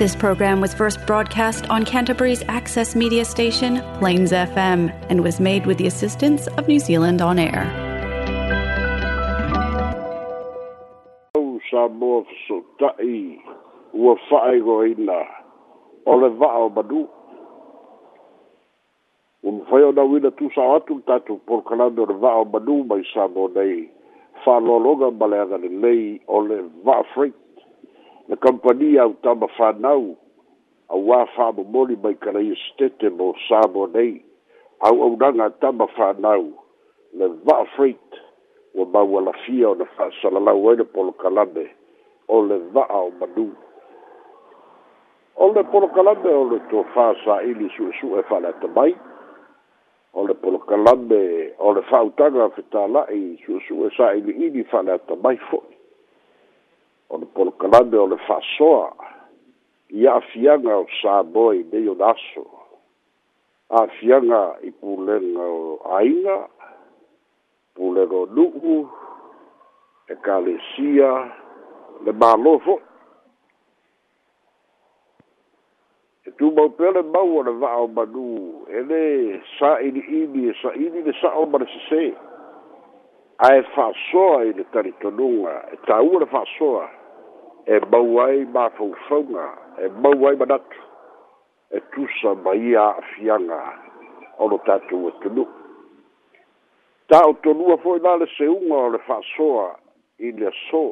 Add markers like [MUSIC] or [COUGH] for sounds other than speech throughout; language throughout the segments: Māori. This program was first broadcast on Canterbury's access media station, Plains FM, and was made with the assistance of New Zealand On Air. Samoa Sotai, o Un o mai nei, le lei na kampani au tama whanau a wā whāma mori mai kara ia stete mo Samoa nei au au nanga tama whanau le wā freight wa maua la fia o na wha salalau aina polo kalame o le wā o manu o le polo kalame o le tō wha sa ili su e su e wha lata mai o le polo kalame o le wha utanga fitala e su e su e sa ili ili wha lata mai fo'i o le polokalame o le fa'asoa ia afiaga o sāmoa i nei ona aso a'afiaga i pulega o aiga pulega o nu'u ekalesia le mālō fo'i e tumau pea le mau o le va'a o manū e lē sa'ili'ili e sa'ili le sa'o ma le sesē ae fa'asoa i le talitonuga e tāua le fa'asoa e bauai ai ma fauna e mau ai manatu e tusa ma ia afianga o lo tatou e tunu taʻotonua foʻi la le seuga o le faasoa i le asō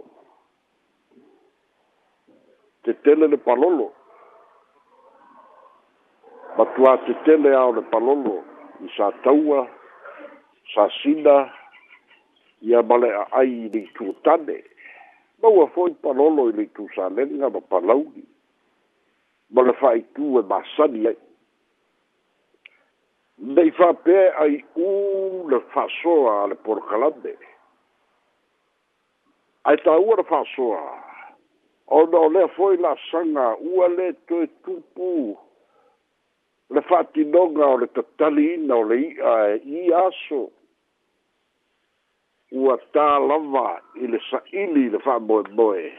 tetele le palolo matuā tetele ao le palolo i sa taua sasina ia ma le aai i le ituatane maua foi palolo i leitu saleliga ma palaugi ma le faitū e masani ai nei faapea ai ū le faasoa a le porokalame ae tāua le faasoa ona o lea foi laasaga ua lē toe tupu le faatinoga o le tatali ina o le i'a e i aso ua tā lava i le sa'ili i le fa'amoemoe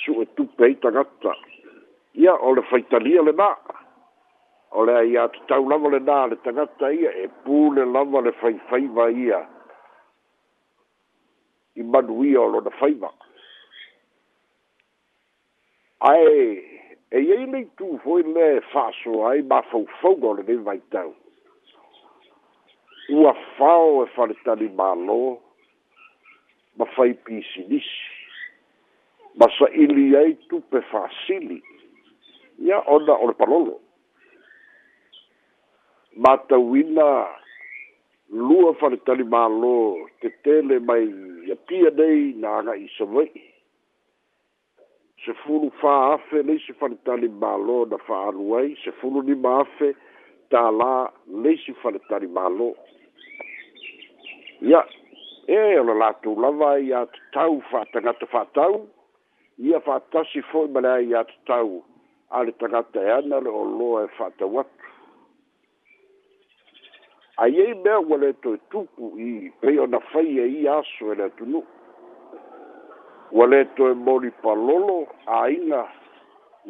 su e tupe ai tagata ia o le faitalia lenā o lea ia tatau lava lenā le tagata ia e pū le lava le faifaiva ia i manuia o lona faiva ae e iai leitū foi le fa'asoa ai mafaufauga o lenei vaitau ua fao e faletali mālō ma fai pisinisi ma saʻili ai tupe faasili ia ona o le palolo matauina lua faletali mālō te tele mai ia pia nei na agaʻi savaiʻi sefulu fa afe lei se faletali mālō na faaalu ai sefulu nima afe tālā lei se faletali mālō Ya. e o le latou lava ia tatau fa'atagata fa'atau ia fa'atasi fo'i ma lea ia tatau a le tagata e ana le lo e fa'atau atu aiai mea ua le toe tupu i pei ona faia e ia aso e le atunu'u ua le toe moli palolo āiga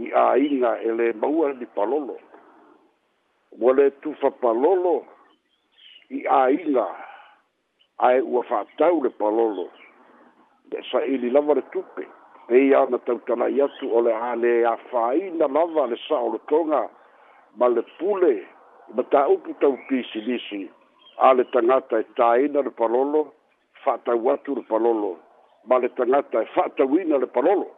i āiga e le maua ni palolo ua le tufa palolo i āiga ai ua fa'atau le palolo le sa'ili lava le tupe pei ana tautala'i atu ole le e a le afāina lava le sa'o le toga ma le pule ma ta'upu tau pisilisi a le tagata e tāina le palolo fa'atau atu le palolo ma le tagata e fa'atauina le palolo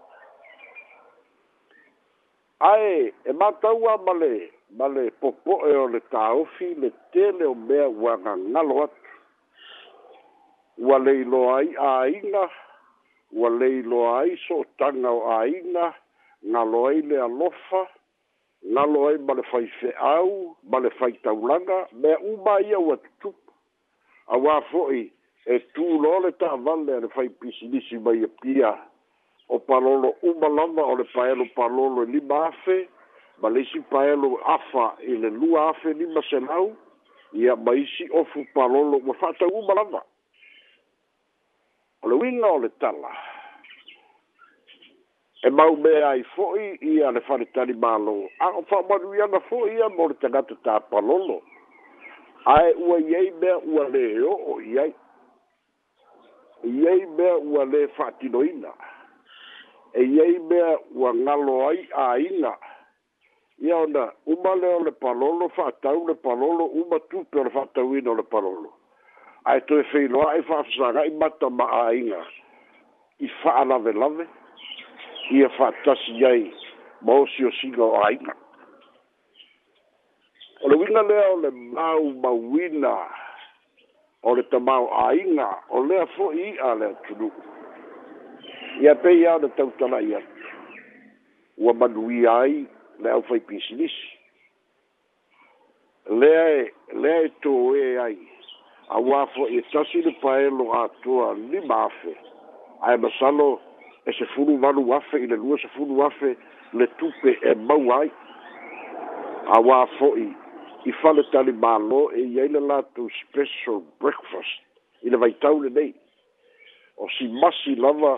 ae e matau a ma le ma le popo'e o le tāofi le tele o mea ua gagalo atu ua leiloa ai āina ua leiloa ai so o taga o āina galo ai le alofa galo ai ma le faife'au ma le faitaulaga mea uma ia ua tutupu auā fo'i e tūloa le ta'avale a le faipisinisi mai e pia o palolo uma lava o le paelo palolo e lima afe ma le isi paelo afa i le lua afe lima selau ia ma isi ofu palolo ua fa'atau uma lava o le uiga o tala e mau mea ai fo'i ia le faletali mālō a o fa'amanui ana fo'i ia mo le tagata tapalolo ae ua i ai mea ua lē e o'o o ai i ai mea ua lē fa'atinoina e i ai mea ua galo ai āina ia ona uma lea le palolo fa'atau le palolo uma tupe o le fa'atauina o le palolo ae toe feiloaʻi faafasaga'i mata ma'āiga i fa'alavelave ia fa'atasi ai ma osiosiga o āiga o le uiga lea o le mau mauina o le tamao āiga o lea fo'i i'a le atunu'u ia pei ia o le tautala'i atu ua manuia ai le ʻaufaipisinisi lea e lea e tōē e ai e aua fo'i e tasi le pae lo atua lima afe ae masalo e sefulu valu afe i le lua sefulu afe le tupe e mau ai aua fo'i i fale tali mālō e iai le latou special breakfast i le vaitau lenei o si masi lava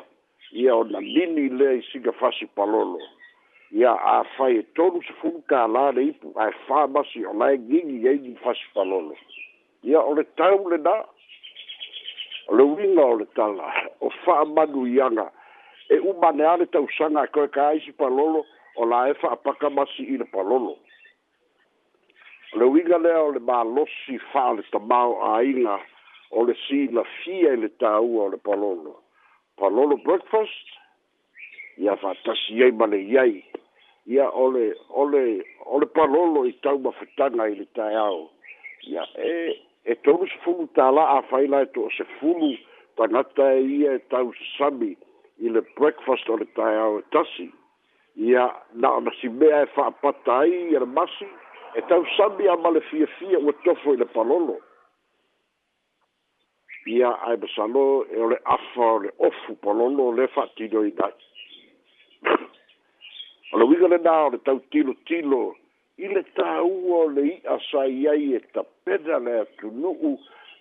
ia o na nini lea i siga fasi palolo ia āfai e tolu sefulu kālā le ipu ae fā masi o lae gigi iai i fasi palolo ia o le tau lenā o le uiga o le tala o fa'amanuiaga e umaneā le tausaga e koe kaisi palolo o la e fa'apaka masi i le palolo o le uiga lea o le malosi fa'a le tamao āiga o le silafia i le tāua o le palolo palolo breakfast ia fa'atasi ai ma le iai ia ole ole ole palolo i tau mafetaga i le taeao ia e eh e tolu se fulu tala a faila e to se fulu tangata e ia e tau sami i le breakfast o le tai au e tasi. Ia na o nasi mea e whaapata ai i le masi e tau sami a male fia fia ua tofo i le palolo. Ia ai basalo e ole afa o le ofu palolo le whaatino i nai. O [COUGHS] le wiga le nā o le tau tilo tilo i le tāua o le i'a sai ai e tapena le atunu'u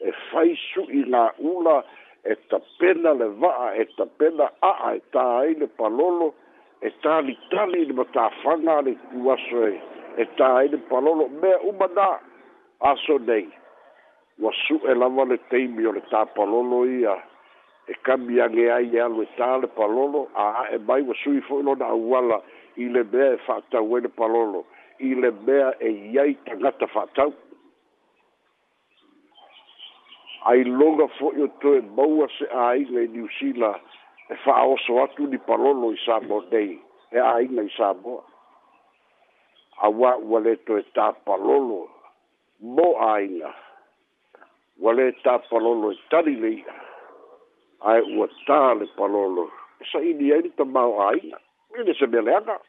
e faisu i ngā ula e tapena le va'a e tapena a'a e tā ai le palolo e talitali le matāfaga a le itu aso e e tā ai le palolo mea uma nā aso nei ua su'e lava le teimi o le tāpalolo ia e kamiage ai e alu e tā le palolo a a'e mai ua sui fo'i lona auala i le mea e fa'atau ai e le palolo i le mea e iai tagata fa'atau ailoga fo'i o toe maua se āiga i niusila e fa'aoso atu ni palolo i samo e nei e āiga i samoa auā ua lē toe tāpalolo mo āiga ua lē tāpalolo e tali leia ae ua tā le palolo e sa'ini ai ni tamao āiga ile se mea leaga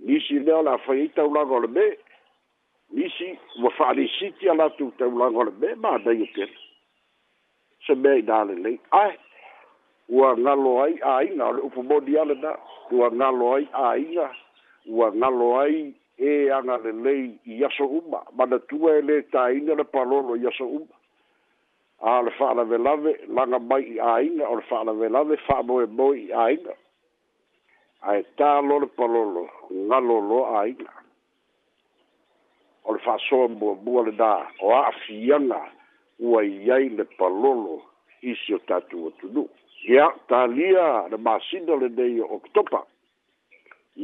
nisi lea o la fai i taulaga o le me nisi ua fa'alisiti a latu taulaga o le me manai o kele se mea i nalelei ae ua galo ai āiga o le upu moni ale na ua galo ai āiga ua galo ai e aga lelei i aso uma manatua e lē tāina le palolo i aso uma a o le fa'alavelave laga mai i āiga o le fa'alavelave fa'amoemoe i āiga ae tālo le palolo galolo aiga o le fa'asoa buabua lenā o a'afiaga ua i ai le palolo isi o tatou atunuu ia tālia le masina lenei o oktopa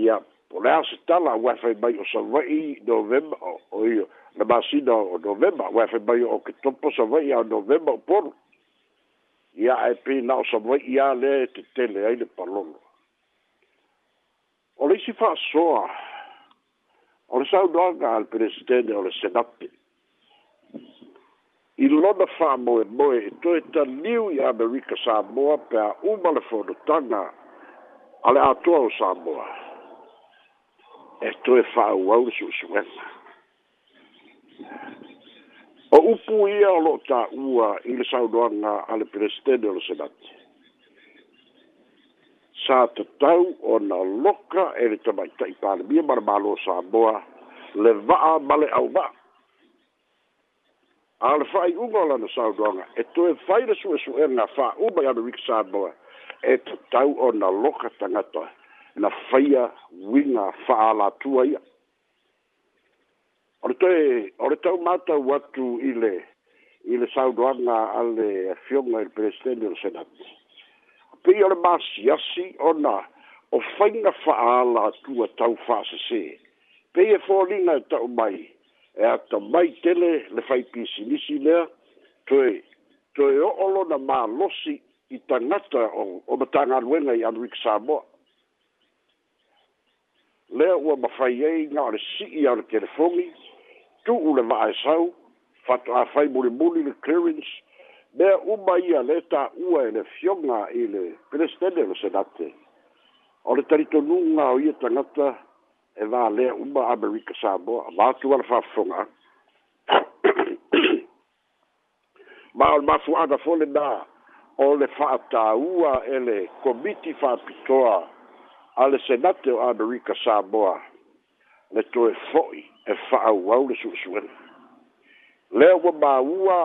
ia o le a se tala auae fai mai o savai novemba o io le masina o novemba auae fai mai o oktopa savai a novemba o polo ia ae pina o savai ia lea e tetele ai le palolo Och det är för så. Och det sa dagar presidenten och det senappi. I lona whamoe moe e toi ta liu i Amerika Samoa pe a umale whanutanga ale atua o Samoa. E toi whau au su suena. O upu ia lo ta ua i le saunoanga ale presidente o le senappi. sa tau o na loka e le tamaitai palemia ma le malo samoa le va'a ma le auma a le fa'aiʻuga o lana saudoga e toe fai u ba fa'uma i amerika samoa e tatau o na loka tagata na faia uiga fa'alatua ia o le toe o le mata matau atu ile ile sa le al a le afioga presidente del le pei ole masiasi ona o faiga fa'aala atua tau fa'asesē pei e foliga e ta'u mai e ata mai tele le faipisinisi lea toe toe o'o lona malosi i tagata o o matagaluega i anuiki samoa lea ua mafai ai ga o le si'i e a o le telefoni tu'u le va'aesau fa ato'a fai mulimuli le clearance mea uma ia lē tāua e le fioga i le pelestene o le senate o le talitonuga o ia tagata e valea uma amerika samoa matu ala faafofoga [COUGHS] ma o le mafuaga fole na o le faatāua e le komiti faapitoa a le senate o amerika samoa le toe fo'i e fa'auau le su'esu'ena lea ua māua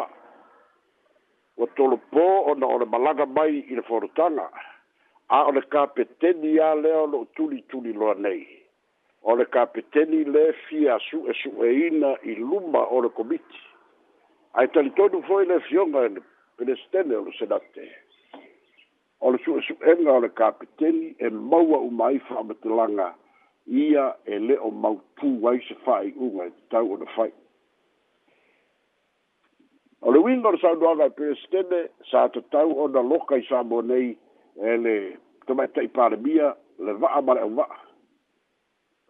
ua tolopō ona o le malaga mai i le folotaga a o le kapeteni ia lea o loo tulituli loa nei o le kapeteni lē fia su'esu'eina i luma o le komiti ae talitonu foi le fioga ele pelestene o lo senate o le su'esu'ega o le kapeteni e maua uma ai fa'amatalaga ia e lē o mau pū ai se fa'ai'uga e tatau ona fai o le uiga o le saunoaga e pestene sa tatau ona loka i samo nei e le tamaita i palemia le va'a ma le auva'a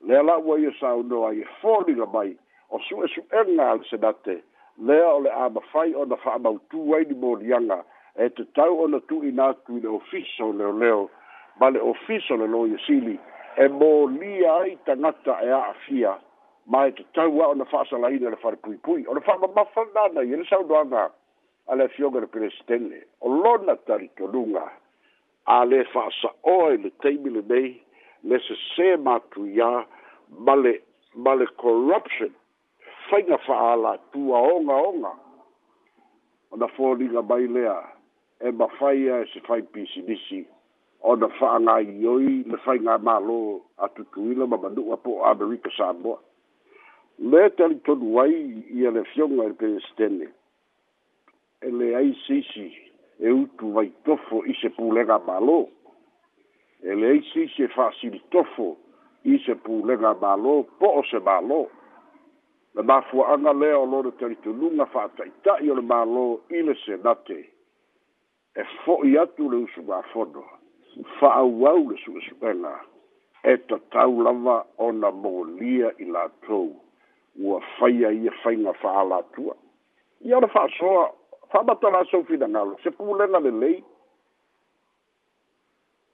lea la ua ia saunoa ia foliga mai o su'esu'ega a le senate lea o le a mafai ona fa'amautū ai ni molianga e tatau ona tu'ina atu i le ofisa o leoleo ma le ofisa o le lo ia sili e molia ai tagata e a'afia ma e te tau a ona faasa la ina le fara pui pui. Ona faa ma fanana, yele sa udoanga a le fioga le pere stene. O lona tari to lunga a le faasa oe le teimi le nei le se se matu ya male, male corruption fainga faa la tua onga onga ona fō ringa mai lea e ma faia e se fai pisi nisi ona faa ngai yoi le fainga malo a tutuila ma manu apo Amerika Samoa le tali tonu ai i a le fionga le pēstene. E le aisisi e utu vai tofo i se pūlega malo. E le aisisi e fāsili tofo i se pūlega malo po o se malo. Le mafua anga lea o lore tali tonu nga whātaita i o le malo i le se nate. E fo i atu le usu mā fono. Fa au au le suesuela. E ta tau lava ona molia i la tōu. ua faia ia faiga fa'alatua ia o le fa'asoa fa'amatala sou finagalo se pulega lelei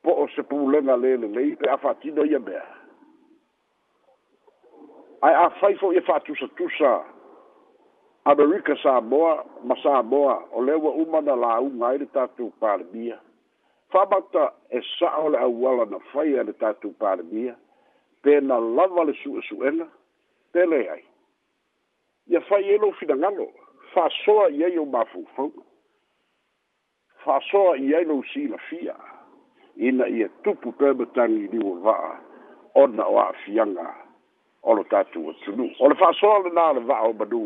po o se pulega lē lelei pe a fa'atino ia mea ae afai fo'i e fa'atusatusa amerika samoa ma samoa o le ua uma na lauga ai le tatou palemia fa'amata e sa'a o le auala na faia le tatou palemia pe na lava le su'esu'ega tele ai. Ia fai e lo fina ngalo. Fa soa i ei o mafu fau. Fa soa i ei lo si la fia. Ina i e tupu pēmetangi ni o vaa. Ona o a fianga. Olo tatu o tunu. Ole fa soa le nāle vaa o madu.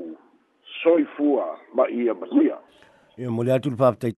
Soi fua ma ia matia. Ia mole atu le